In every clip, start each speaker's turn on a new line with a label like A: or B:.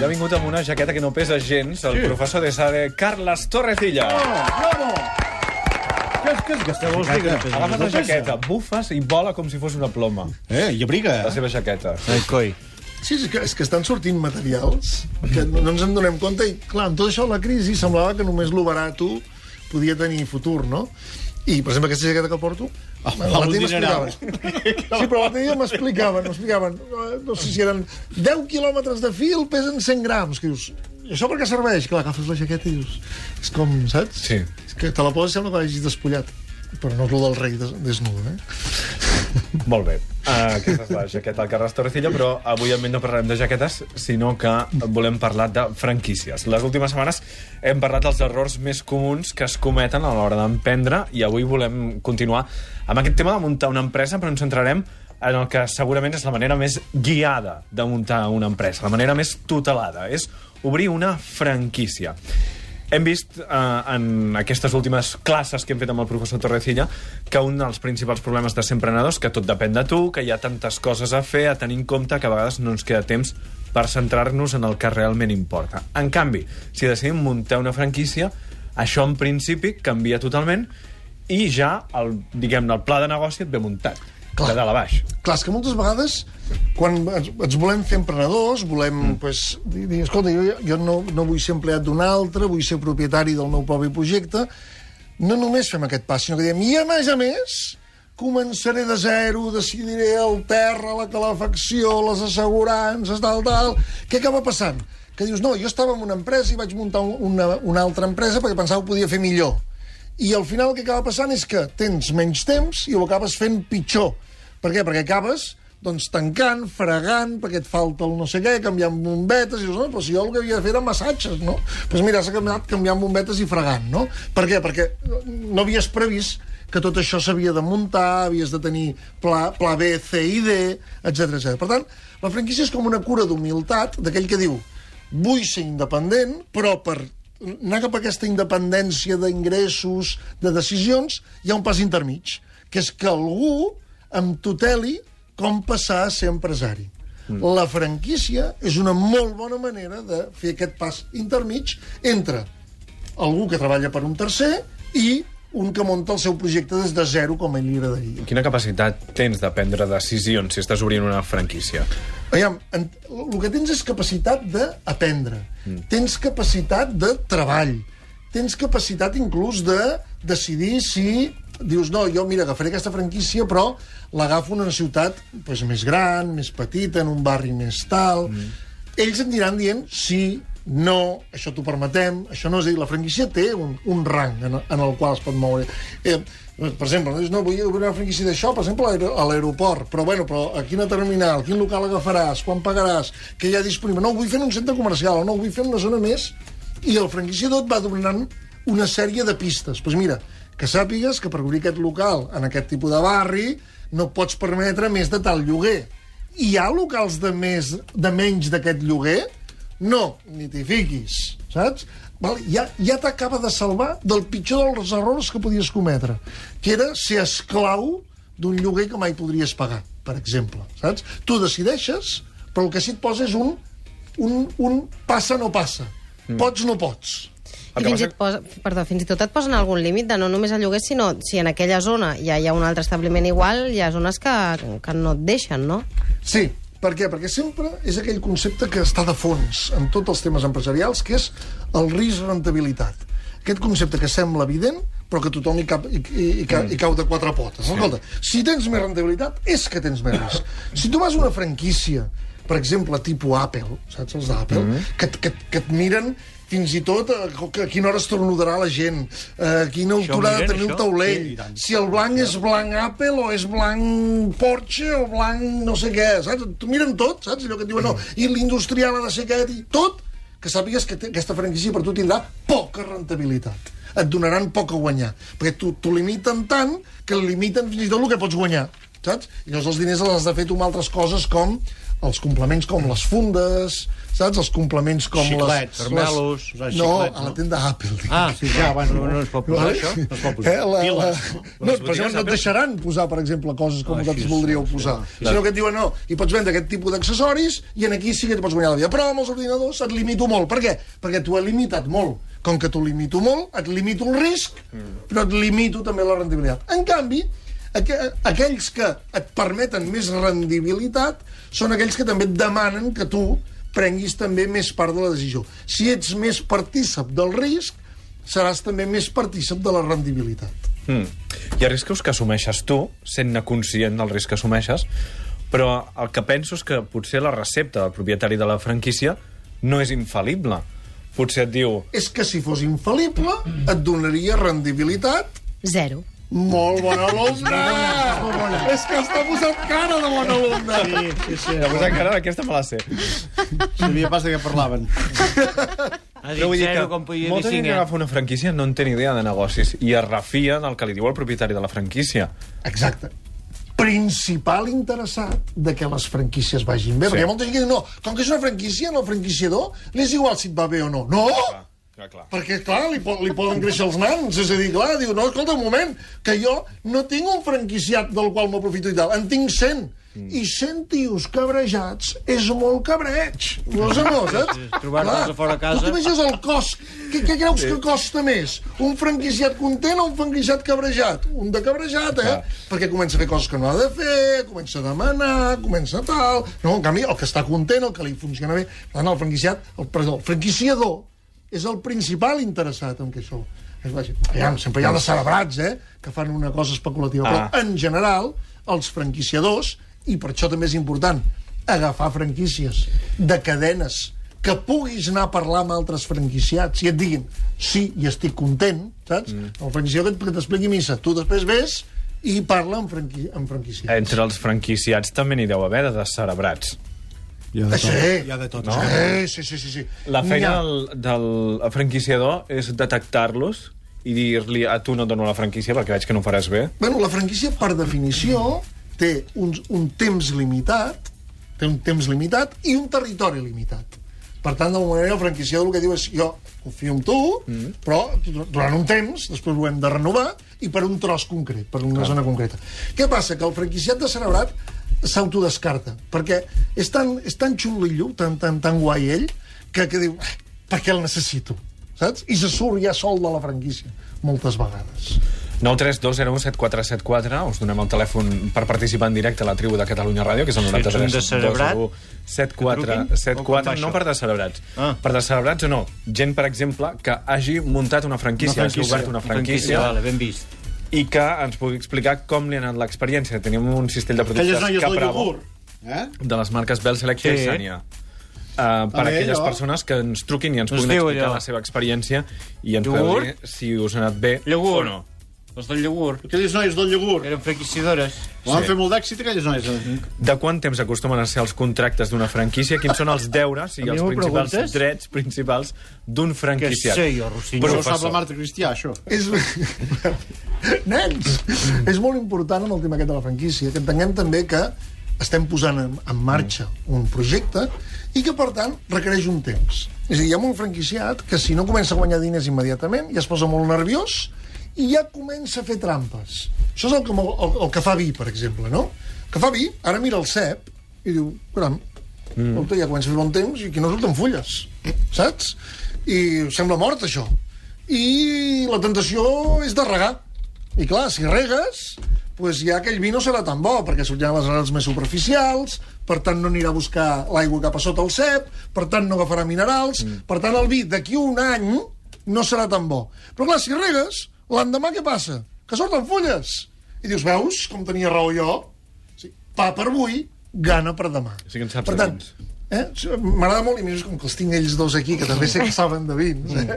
A: I ha vingut amb una jaqueta que no pesa gens, el
B: Sí.
A: professor de Sade, Carles Torrecilla.
B: Bravo! Què, què, què pesa?
A: Agafes
B: No
A: la jaqueta, bufes i vola com si fos una ploma.
B: Eh, i abriga.
A: La seva jaqueta.
B: Ai, coi.
C: Sí, és que, és que estan sortint materials que no, no ens en donem compte i, clar, amb tot això la crisi semblava que només lo barato podia tenir futur, no? I, per exemple, aquesta jaqueta que porto,
B: un
C: dia
B: dineral.
C: m'explicaven. Sí, però l'altre dia m'explicaven, m'explicaven, eh, no sé si eren 10 quilòmetres de fil, pesen 100 grams, que dius, i això per què serveix? Clar, agafes la jaqueta i dius, és com, saps?
A: Sí.
C: És que te la poses i sembla que l'hagis despullat. Però no és el del rei des, eh?
A: Molt bé. Uh, aquesta és la jaqueta del Carles Torrecilla, però avui no parlarem de jaquetes, sinó que volem parlar de franquícies. Les últimes setmanes hem parlat dels errors més comuns que es cometen a l'hora d'emprendre i avui volem continuar amb aquest tema de muntar una empresa, però ens centrarem en el que segurament és la manera més guiada de muntar una empresa, la manera més tutelada, és obrir una franquícia. Hem vist eh, en aquestes últimes classes que hem fet amb el professor Torrecilla que un dels principals problemes de ser emprenedors que tot depèn de tu, que hi ha tantes coses a fer, a tenir en compte que a vegades no ens queda temps per centrar-nos en el que realment importa. En canvi, si decidim muntar una franquícia, això en principi canvia totalment i ja el, diguem-ne, el pla de negoci et ve muntat,
C: Clar.
A: de dalt a baix.
C: Clar, és que moltes vegades, quan ens, volem fer emprenedors, volem, mm. pues, dir, dir, escolta, jo, jo no, no vull ser empleat d'un altre, vull ser propietari del meu propi projecte, no només fem aquest pas, sinó que diem, i a més a més, començaré de zero, decidiré el terra, la calefacció, les assegurances, tal, tal... Què acaba passant? Que dius, no, jo estava en una empresa i vaig muntar una, una altra empresa perquè pensava que ho podia fer millor. I al final el que acaba passant és que tens menys temps i ho acabes fent pitjor. Per què? Perquè acabes doncs, tancant, fregant, perquè et falta el no sé què, canviant bombetes, i dius, no, però si jo el que havia de fer era massatges, no? Doncs pues mira, s'ha canviat canviant bombetes i fregant, no? Per què? Perquè no havies previst que tot això s'havia de muntar, havies de tenir pla, pla B, C i D, etc etc. Per tant, la franquícia és com una cura d'humilitat d'aquell que diu vull ser independent, però per anar cap a aquesta independència d'ingressos, de decisions, hi ha un pas intermig, que és que algú em tuteli com passar a ser empresari. Mm. La franquícia és una molt bona manera de fer aquest pas intermig entre algú que treballa per un tercer i un que munta el seu projecte des de zero, com a ell li agradaria.
A: Quina capacitat tens de prendre decisions si estàs obrint una franquícia?
C: Aviam, en, el que tens és capacitat d'aprendre, mm. tens capacitat de treball, tens capacitat inclús de decidir si dius, no, jo, mira, agafaré aquesta franquícia, però l'agafo en una ciutat pues, més gran, més petita, en un barri més tal... Mm. Ells et diran dient sí, no, això t'ho permetem, això no és a dir, la franquícia té un, un rang en, en el qual es pot moure. Eh, per exemple, no, dius, no vull obrir una franquícia d'això, per exemple, a l'aero- a l'aeroport, però bueno, però a quina terminal, quin local agafaràs, quan pagaràs, què hi ha disponible? No, ho vull fer en un centre comercial, o no, ho vull fer en una zona més... I el franquiciador et va donant una sèrie de pistes. Doncs pues mira, que sàpigues que per obrir aquest local en aquest tipus de barri no pots permetre més de tal lloguer. Hi ha locals de, més, de menys d'aquest lloguer? No, ni t'hi fiquis, saps? Val? Ja, ja t'acaba de salvar del pitjor dels errors que podies cometre, que era ser esclau d'un lloguer que mai podries pagar, per exemple, saps? Tu decideixes, però el que sí et posa és un, un, un passa no passa. Mm. Pots no pots.
A: El
D: I fins
A: passa-
D: posa, perdó, fins i tot et posen algun límit de no només el lloguer, sinó si en aquella zona ja hi ha un altre establiment igual, hi ha zones que, que no et deixen, no?
C: Sí, per què? Perquè sempre és aquell concepte que està de fons en tots els temes empresarials, que és el risc-rentabilitat. Aquest concepte que sembla evident, però que tothom hi, cap, hi, hi, hi, ca- hi cau de quatre potes. Sí. Escolta, si tens més rendibilitat, és que tens més risc. Si tu vas una franquícia, per exemple, tipus Apple, saps, els d'Apple, mm -hmm. que, que, que et miren fins i tot a, a quina hora estornudarà la gent, a quina
B: Això
C: altura ha de tenir el taulell,
B: Sí,
C: si el blanc és blanc Apple o és blanc Porsche o blanc no sé què, saps? T'ho miren tot, saps? Allò que et diuen, no, i l'industrial ha de ser aquest, i tot, que sàpigues que aquesta franquícia per tu tindrà poca rentabilitat. Et donaran poc a guanyar, perquè tu t'ho limiten tant que limiten fins i tot el que pots guanyar. Saps? I llavors els diners els has de fer tu amb altres coses com els complements com les fundes, saps? Els complements com
B: Xiclets,
C: les...
B: caramelos,
C: les...
B: usar
C: No,
B: xiclets,
C: a la
B: no?
C: tenda Apple. dic.
B: Ah, sí, ja, bueno, no, no es pot posar això? No es pot posar.
C: Eh, la, la... No, per exemple, no et deixaran posar, per exemple, coses com
B: Ah,
C: vosaltres voldríeu posar.
B: sí.
C: Sinó que et diuen, no, i pots vendre aquest tipus d'accessoris i en aquí sí que et pots guanyar la vida. Però amb els ordinadors et limito molt. Per què? Perquè t'ho he limitat molt. Com que t'ho limito molt, et limito el risc, però et limito també la rendibilitat. En canvi, aqu aquells que et permeten més rendibilitat són aquells que també et demanen que tu prenguis també més part de la decisió. Si ets més partícip del risc, seràs també més partícip de la rendibilitat.
A: Mm. Hi ha riscos que assumeixes tu, sent-ne conscient del risc que assumeixes, però el que penso és que potser la recepta del propietari de la franquícia no és infal·lible. Potser et diu...
C: És que si fos infal·lible, et donaria rendibilitat
D: Zero.
C: Molt bon alumne! És que està posant cara de bon alumne!
B: Sí, sí, sí.
A: Llavors encara aquesta me la sé.
B: Sabia pas de què parlaven.
E: Ha dit
A: Però vull dir
E: zero,
A: que
E: com podia dir
A: molta gent que
E: eh?
A: agafa una franquícia no en té ni idea de negocis i es refia del que li diu el propietari de la franquícia.
C: Exacte. Principal interessat de que les franquícies vagin bé.
A: Sí.
C: Perquè hi ha molta gent que diu, no, com que és una franquícia, al franquiciador li és igual si et va bé o no. No!
A: Clar, clar, clar.
C: Perquè, clar, li, po li poden créixer els nans. És a dir, clar, diu, no, escolta, un moment, que jo no tinc un franquiciat del qual m'aprofito i tal, en tinc 100. Mm. I 100 tios cabrejats és molt cabreig. No sé, no, saps?
E: sí, trobar-los a fora casa.
C: Tu t'imagines el cost? Què, què creus que costa més? Un franquiciat content o un franquiciat cabrejat? Un de cabrejat, eh?
A: Clar.
C: Perquè comença a fer coses que no ha de fer, comença a demanar, comença tal... No, en canvi, el que està content, el que li funciona bé... Per tant, el franquiciat, el, perdó, el franquiciador és el principal interessat en que això es vagi. Aviam, sempre hi ha de celebrats, eh?, que fan una cosa especulativa.
A: Ah.
C: Però, en general, els franquiciadors, i per això també és important agafar franquícies de cadenes que puguis anar a parlar amb altres franquiciats i et diguin, sí, i estic content, saps? Mm. El franquiciador que t'expliqui missa, tu després ves i parla amb, franqui amb franquiciats.
A: Entre els franquiciats també n'hi deu haver de descerebrats.
B: Hi ha de tot.
C: Sí.
B: Hi ha de tot.
A: No?
C: Sí, sí, sí, sí, sí.
A: La feina
C: ha-
A: del, del franquiciador és detectar-los i dir-li a tu no et dono la franquícia perquè veig que no ho faràs bé.
C: Bueno, la franquícia, per definició, té un, un temps limitat, té un temps limitat i un territori limitat. Per tant, d'alguna manera, el franquiciador el que diu és jo confio en tu, mm. però durant un temps, després ho hem de renovar, i per un tros concret, per una zona concreta. Què passa? Que el franquiciat de celebrat s'autodescarta, perquè és tan, és tan xulillo, tan, tan, tan guai ell, que, que diu, "Eh, per què el necessito? Saps? I se surt ja sol de la franquícia, moltes vegades.
A: 932017474 us donem el telèfon per participar en directe a la tribu de Catalunya Ràdio, que és el
E: Si ets un
A: 93
E: descerebrat,
A: 74
E: que truquin, o com
A: 74
E: va
A: no
E: això?
A: per descerebrats.
E: Ah.
A: Per descerebrats o no. Gent, per exemple, que hagi muntat una franquícia,
B: Una
A: hagi
B: franquícia.
A: obert una franquícia,
E: Vale, ben vist.
A: I que ens pugui explicar com li ha anat l'experiència. Tenim un cistell de
B: Aquelles
A: productes
B: del
A: Capravo
B: iogurt. Eh?
A: de les marques Bell Selecta
E: Sí.
A: i Sanya. Uh, per
B: A
A: aquelles
B: allò.
A: persones que ens truquin i ens
E: Es
A: puguin explicar
E: allò.
A: la seva experiència i ens podeu dir si us ha anat bé
E: Iogurt.
A: o no.
E: Els del iogurt.
B: Aquelles noies del iogurt.
E: Eren franquiciadores.
B: Van
A: Sí.
B: fer molt d'èxit, aquelles noies.
A: De quant temps acostumen a ser els contractes d'una franquícia? Quins són els deures i els principals
E: preguntes?
A: drets principals d'un franquiciat?
E: sé jo, Rossinyol.
B: Però ho sap la Marta Cristià, això.
C: És... Nens! és molt important amb el tema aquest de la franquícia, que entenguem també que estem posant en, en marxa un projecte i que, per tant, requereix un temps. És a dir, hi ha un franquiciat que si no comença a guanyar diners immediatament ja es posa molt nerviós i ja comença a fer trampes. Això és el que, el, el que fa vi, per exemple, no? Que fa vi, ara mira el cep i diu, caram, mm. escolta, ja comença a fer bon temps i aquí no surten fulles, saps? I sembla mort, això. I la tentació és de regar. I clar, si regues, pues ja aquell vi no serà tan bo, perquè sortiran les arrels més superficials, per tant no anirà a buscar l'aigua cap a sota el cep, per tant no agafarà minerals, mm. per tant el vi d'aquí un any no serà tan bo. Però clar, si regues, l'endemà què passa? Que surten fulles. I dius, veus com tenia raó jo? Sí, pa per avui, gana per demà.
A: Sí que en saps
C: per tant. Eh? M'agrada molt, i més com que els tinc ells dos aquí, que també sé que saben de vins, eh?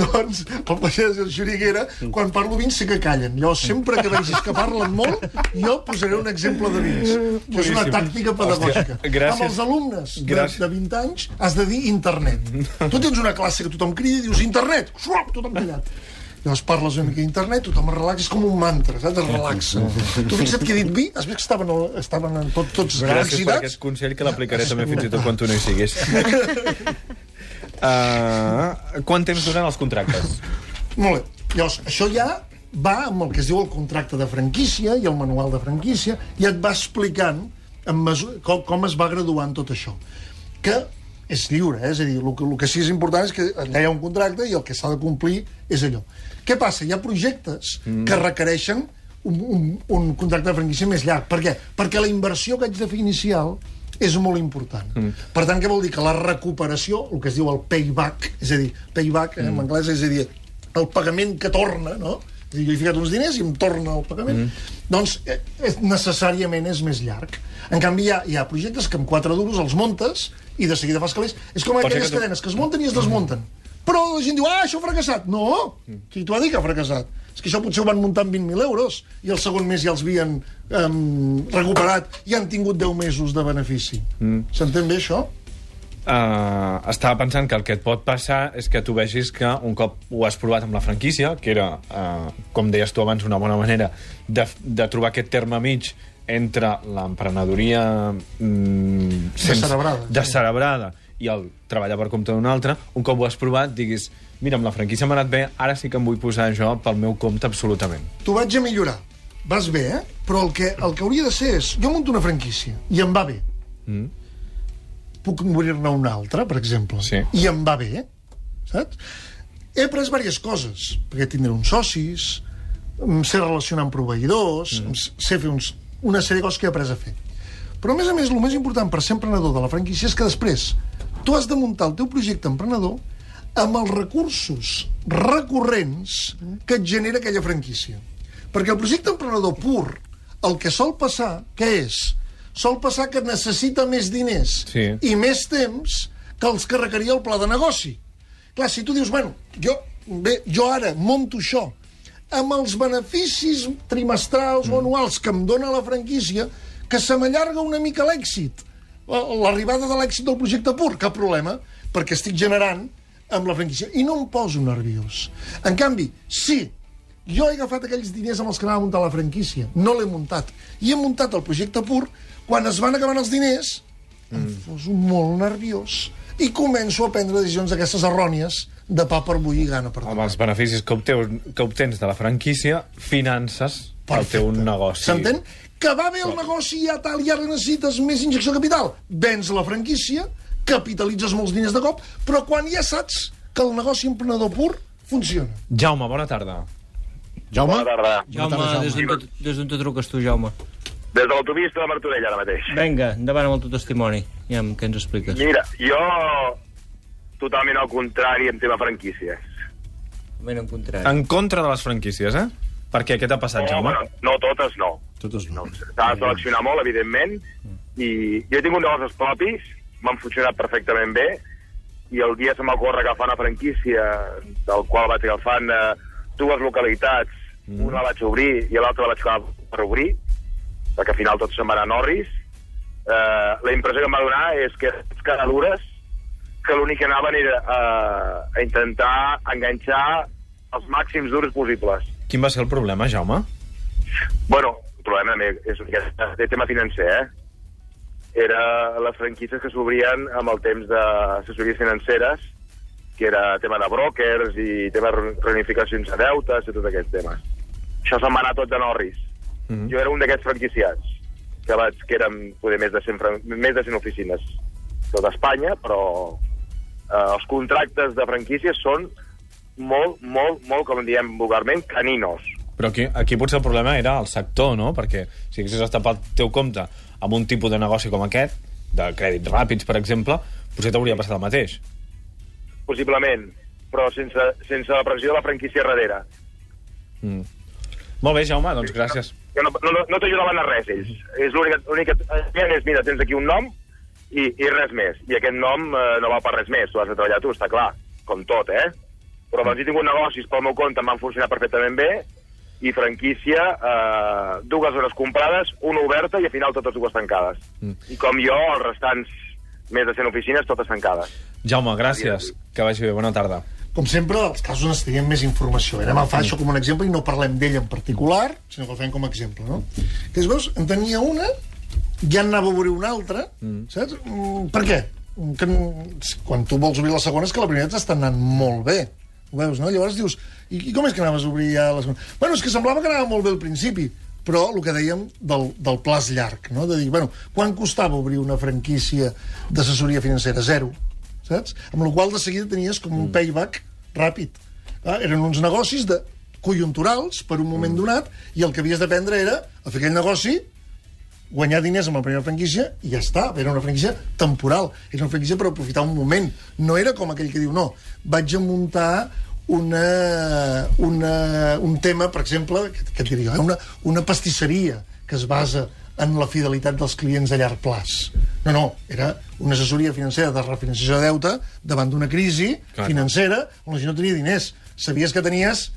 C: doncs el pagès i el xuriguera, quan parlo vins sí que callen. Llavors, sempre que vegis que parlen molt, jo posaré un exemple de vins. Que és una tàctica pedagògica.
A: Hòstia.
C: Amb els alumnes de, de 20 anys has de dir internet. Tu tens una classe que tothom crida i dius internet, suap, tothom callat. Llavors parles una mica d'internet, tothom es relaxa, és com un mantra, saps? Es relaxa. tu fixa't que he dit vi, has vist que estaven, estaven en tot, tots
A: Gràcies per
C: excitats?
A: aquest consell que l'aplicaré també fins i tot quan tu no hi siguis. uh, quant temps duren els contractes?
C: Molt bé. Llavors, això ja va amb el que es diu el contracte de franquícia i el manual de franquícia, i et va explicant en mesura, com, com es va graduant tot això. Que és lliure, eh? és a dir, el que, el que sí que és important és que allà hi ha un contracte i el que s'ha de complir és allò. Què passa? Hi ha projectes mm. que requereixen un, un, un contracte de franquícia més llarg. Per què? Perquè la inversió que haig de fer inicial és molt important. Mm. Per tant, què vol dir? Que la recuperació, el que es diu el payback, és a dir, payback mm. en anglès és a dir, el pagament que torna, no? És a dir, jo he ficat uns diners i em torna el pagament. Mm. Doncs eh, és, necessàriament és més llarg. En canvi, hi ha, hi ha projectes que amb quatre duros els montes i de seguida fas calés. És com
A: Pot
C: aquelles
A: que tu-
C: cadenes que es munten i es desmunten. Però la gent diu, ah, això ha fracassat. No! Qui t'ho ha dit que ha fracassat? És que això potser ho van muntar amb 20.000 euros i el segon mes ja els havien um, recuperat i han tingut 10 mesos de benefici. Mm. S'entén bé, això?
A: Uh, estava pensant que el que et pot passar és que tu vegis que un cop ho has provat amb la franquícia, que era, uh, com deies tu abans, una bona manera de, de trobar aquest terme mig entre l'emprenedoria mm,
C: Descerebrada, sí.
A: descerebrada i el treballar per compte d'un altre, un cop ho has provat, diguis, mira, amb la franquícia m'ha anat bé, ara sí que em vull posar jo pel meu compte absolutament.
C: T'ho vaig a millorar. Vas bé, eh? Però el que, el que hauria de ser és... Jo munto una franquícia i em va bé.
A: Mm.
C: Puc obrir-ne una altra, per exemple.
A: Sí.
C: I em va bé, saps? He après diverses coses, perquè tindré uns socis, em sé relacionar amb proveïdors, mm. sé fer uns, una sèrie de coses que he après a fer. Però, a més a més, el més important per ser emprenedor de la franquícia és que després tu has de muntar el teu projecte emprenedor amb els recursos recurrents que et genera aquella franquícia. Perquè el projecte emprenedor pur, el que sol passar, què és? Sol passar que necessita més diners
A: Sí.
C: i més temps que els que requeria el pla de negoci. Clar, si tu dius, bueno, jo, bé, jo ara monto això amb els beneficis trimestrals o anuals que em dona la franquícia, que se m'allarga una mica l'èxit. L'arribada de l'èxit del projecte pur, cap problema, perquè estic generant amb la franquícia. I no em poso nerviós. En canvi, si jo he agafat aquells diners amb els que anava a muntar la franquícia, no l'he muntat, i he muntat el projecte pur, quan es van acabant els diners, em poso molt nerviós i començo a prendre decisions d'aquestes errònies de pa per bullir i gana per
A: Amb els beneficis que obteus, que obtens de la franquícia, finances el teu negoci.
C: S'entén? Que va bé el negoci i ja tal, i ara necessites més injecció de capital. Vens la franquícia, capitalitzes molts diners de cop, però quan ja saps que el negoci emprenedor pur funciona.
A: Jaume, bona tarda.
B: Jaume?
F: Bona tarda.
E: Jaume,
B: tarda,
E: des d'on te- des d'on te truques tu, Jaume?
F: Des de l'autopista de Martorell, ara mateix.
E: Vinga, endavant amb el teu testimoni. Ja, què ens expliques?
F: Mira, jo totalment al contrari en tema franquícies.
E: Ben en contrari.
A: En contra de les franquícies, eh? Per què? Què t'ha passat,
F: No,
A: Jaume?
F: bueno, no totes, no.
B: Totes no.
F: S'ha de seleccionar molt, evidentment, i jo he tingut negocis propis, m'han funcionat perfectament bé, i el dia se m'ocorre agafar una franquícia del qual vaig agafant eh, dues localitats, mm. una la vaig obrir i l'altra la vaig acabar per obrir, perquè al final tot se'n va anar a Norris. Eh, la impressió que em va donar és que eren caradures que l'únic que anaven era eh, a intentar enganxar els màxims durs possibles.
A: Quin va ser el problema, Jaume?
F: Bueno, el problema és de tema financer, eh? Era les franquícies que s'obrien amb el temps d'assessories financeres, que era tema de brokers i tema de reunificacions de deutes i tots aquests temes. Això se'n va anar tot de Norris. Mm -hmm. Jo era un d'aquests franquiciats, que, vaig, que eren poder més de 100, fran- més de 100 oficines tot Espanya, però eh, els contractes de franquícies són molt, molt, molt, com diem vulgarment, caninos.
A: Però aquí, aquí potser el problema era el sector, no? Perquè si haguessis estat el teu compte amb un tipus de negoci com aquest, de crèdits ràpids, per exemple, potser t'hauria passat el mateix.
F: possiblement, però sense, sense la pressió de la franquícia darrere.
A: Mm. Molt bé, Jaume, doncs gràcies.
F: Que no, no, no t'ajudaven a res, ells. És l'única... l'única és, mira, tens aquí un nom i, i res més. I aquest nom eh, no va per res més, tu has de treballar tu, està clar, com tot, eh? Però doncs he tingut negocis pel meu compte, em van funcionar perfectament bé, i franquícia, eh, dues hores comprades, una oberta i al final totes dues tancades.
A: Mm.
F: I com jo, els restants més de 100 oficines, totes tancades.
A: Jaume, gràcies. Que vagi bé. Bona tarda.
C: Com sempre, els casos necessitarien més informació. Anem a això com un exemple i no parlem d'ell en particular, sinó que el fem com a exemple, no? Que es veus, en tenia una, ja en anava a obrir una altra, mm. saps? Mm, per què? Que, quan tu vols obrir la segona és que la primera t'està anant molt bé. Ho veus, no? Llavors dius, i, i com és que anaves a obrir ja la segona? Bueno, és que semblava que anava molt bé al principi, però el que dèiem del, del plaç llarg, no? de dir, bueno, quan costava obrir una franquícia d'assessoria financera? Zero, saps? Amb la qual de seguida tenies com un payback ràpid. Ah, eren uns negocis de conjunturals per un moment donat i el que havies d'aprendre era a fer aquell negoci guanyar diners amb la primera franquícia i ja està. Era una franquícia temporal. Era una franquícia per aprofitar un moment. No era com aquell que diu, no, vaig a muntar una, una, un tema, per exemple, que, que et diria, jo, una, una pastisseria que es basa en la fidelitat dels clients a llarg plaç. No, no, era una assessoria financera de refinanciació de deute davant d'una crisi
A: Clar.
C: financera on la gent no tenia diners. Sabies que tenies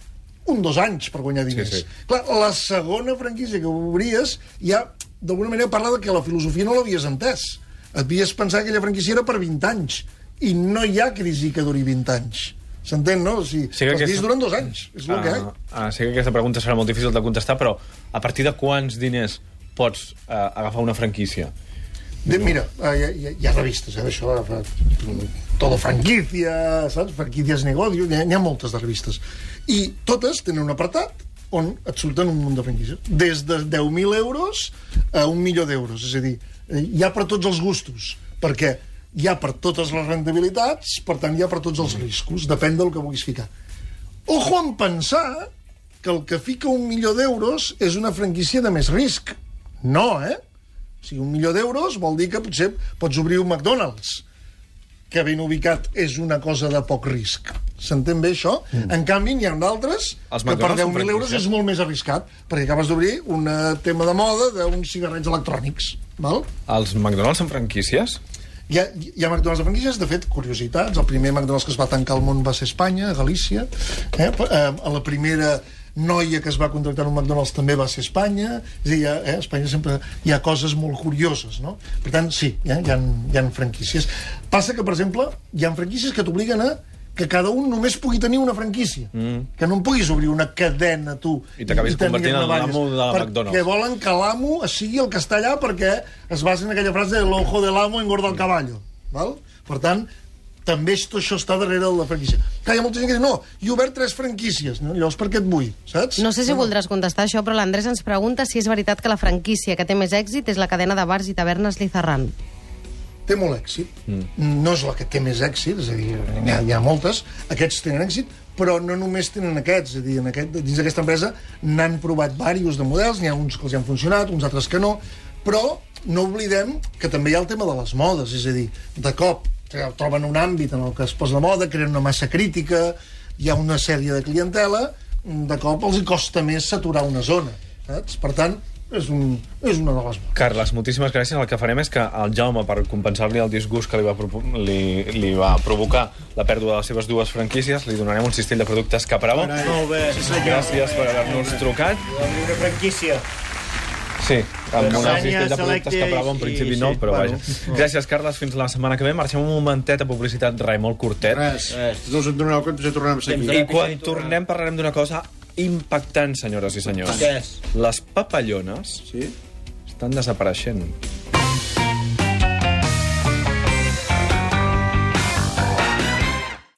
C: un dos anys per guanyar diners.
A: Sí, sí.
C: Clar, la segona franquícia que obries ja, d'alguna manera, parla de que la filosofia no l'havies entès. Et havies pensat que aquella franquícia era per 20 anys. I no hi ha crisi que duri 20 anys. S'entén, no? O sigui,
A: Sí que aquesta-
C: duren dos anys. És el que hi ha.
A: Ah, sé que aquesta pregunta serà molt difícil de contestar, però a partir de quants diners pots eh, agafar una franquícia?
C: De, mira, eh, hi, ha, hi, ha, revistes, eh, d'això, eh, Todo franquicia, saps? Franquicias negocio, n'hi ha, ha moltes de revistes. I totes tenen un apartat on et surten un munt de franquícies. Des de 10.000 euros a un milió d'euros. És a dir, eh, hi ha per tots els gustos. Perquè hi ha per totes les rentabilitats, per tant, hi ha per tots els riscos. Depèn del que vulguis ficar. Ojo en pensar que el que fica un milió d'euros és una franquícia de més risc. No, eh? O sigui, un milió d'euros vol dir que potser pots obrir un McDonald's, que ben ubicat és una cosa de poc risc. S'entén bé, això? Mm. En canvi, n'hi ha d'altres que per
A: McDonald's són
C: 10.000 euros és molt més arriscat, perquè acabes d'obrir un eh, tema de moda d'uns cigarrets electrònics. Val?
A: Els McDonald's són franquícies?
C: Hi ha, hi ha McDonald's de franquícies, de fet, curiositats. El primer McDonald's que es va tancar al món va ser Espanya, a Galícia. Eh? Eh, a la primera noia que es va contractar en un McDonald's també va ser Espanya. És a dir, eh, a Espanya sempre hi ha coses molt curioses, no? Per tant, sí, eh? hi, ha, hi ha franquícies. Passa que, per exemple, hi ha franquícies que t'obliguen a que cada un només pugui tenir una franquícia. Mm. Que no en puguis obrir una cadena, tu.
A: I t'acabis convertint en l'amo de
C: Perquè
A: McDonald's.
C: volen que l'amo sigui el que està allà perquè es basa en aquella frase de l'ojo de l'amo engorda el caballo. Val? Per tant, també tot això està darrere de la franquícia. Clar, hi ha molta gent que diu, no, jo he obert tres franquícies, no? llavors per què et vull, saps?
D: No sé si voldràs contestar això, però l'Andrés ens pregunta si és veritat que la franquícia que té més èxit és la cadena de bars i tavernes Lizarran.
C: Té molt èxit. Mm. No és la que té més èxit, és a dir, n'hi ha, hi ha moltes. Aquests tenen èxit, però no només tenen aquests. És a dir, en aquest, dins d'aquesta empresa n'han provat diversos de models, n'hi ha uns que els han funcionat, uns altres que no, però no oblidem que també hi ha el tema de les modes, és a dir, de cop troben un àmbit en el que es posa de moda, creen una massa crítica, hi ha una sèrie de clientela, de cop els hi costa més saturar una zona, saps? Per tant, és, un, és una de les bones.
A: Carles, moltíssimes gràcies. El que farem és que el Jaume, per compensar-li el disgust que li va, li, li va provocar la pèrdua de les seves dues franquícies, li donarem un cistell de productes Capravo.
E: Molt bé, sí senyor.
A: Gràcies per haver-nos trucat.
E: Una franquícia.
A: Sí, amb un cistell de productes
E: Selecte
A: Capravo en
E: i-
A: principi
E: sí,
A: no, però
E: bueno.
A: vaja. Gràcies, Carles. Fins la setmana que ve. Marxem un momentet a publicitat rai molt curtet.
B: Res,
E: Res.
B: tots us en donareu compte si tornem a aquí.
A: I
E: de-
A: quan tornem parlarem d'una cosa impactant, senyores i senyors.
E: Què és?
A: Les papallones
B: Sí?
A: estan desapareixent.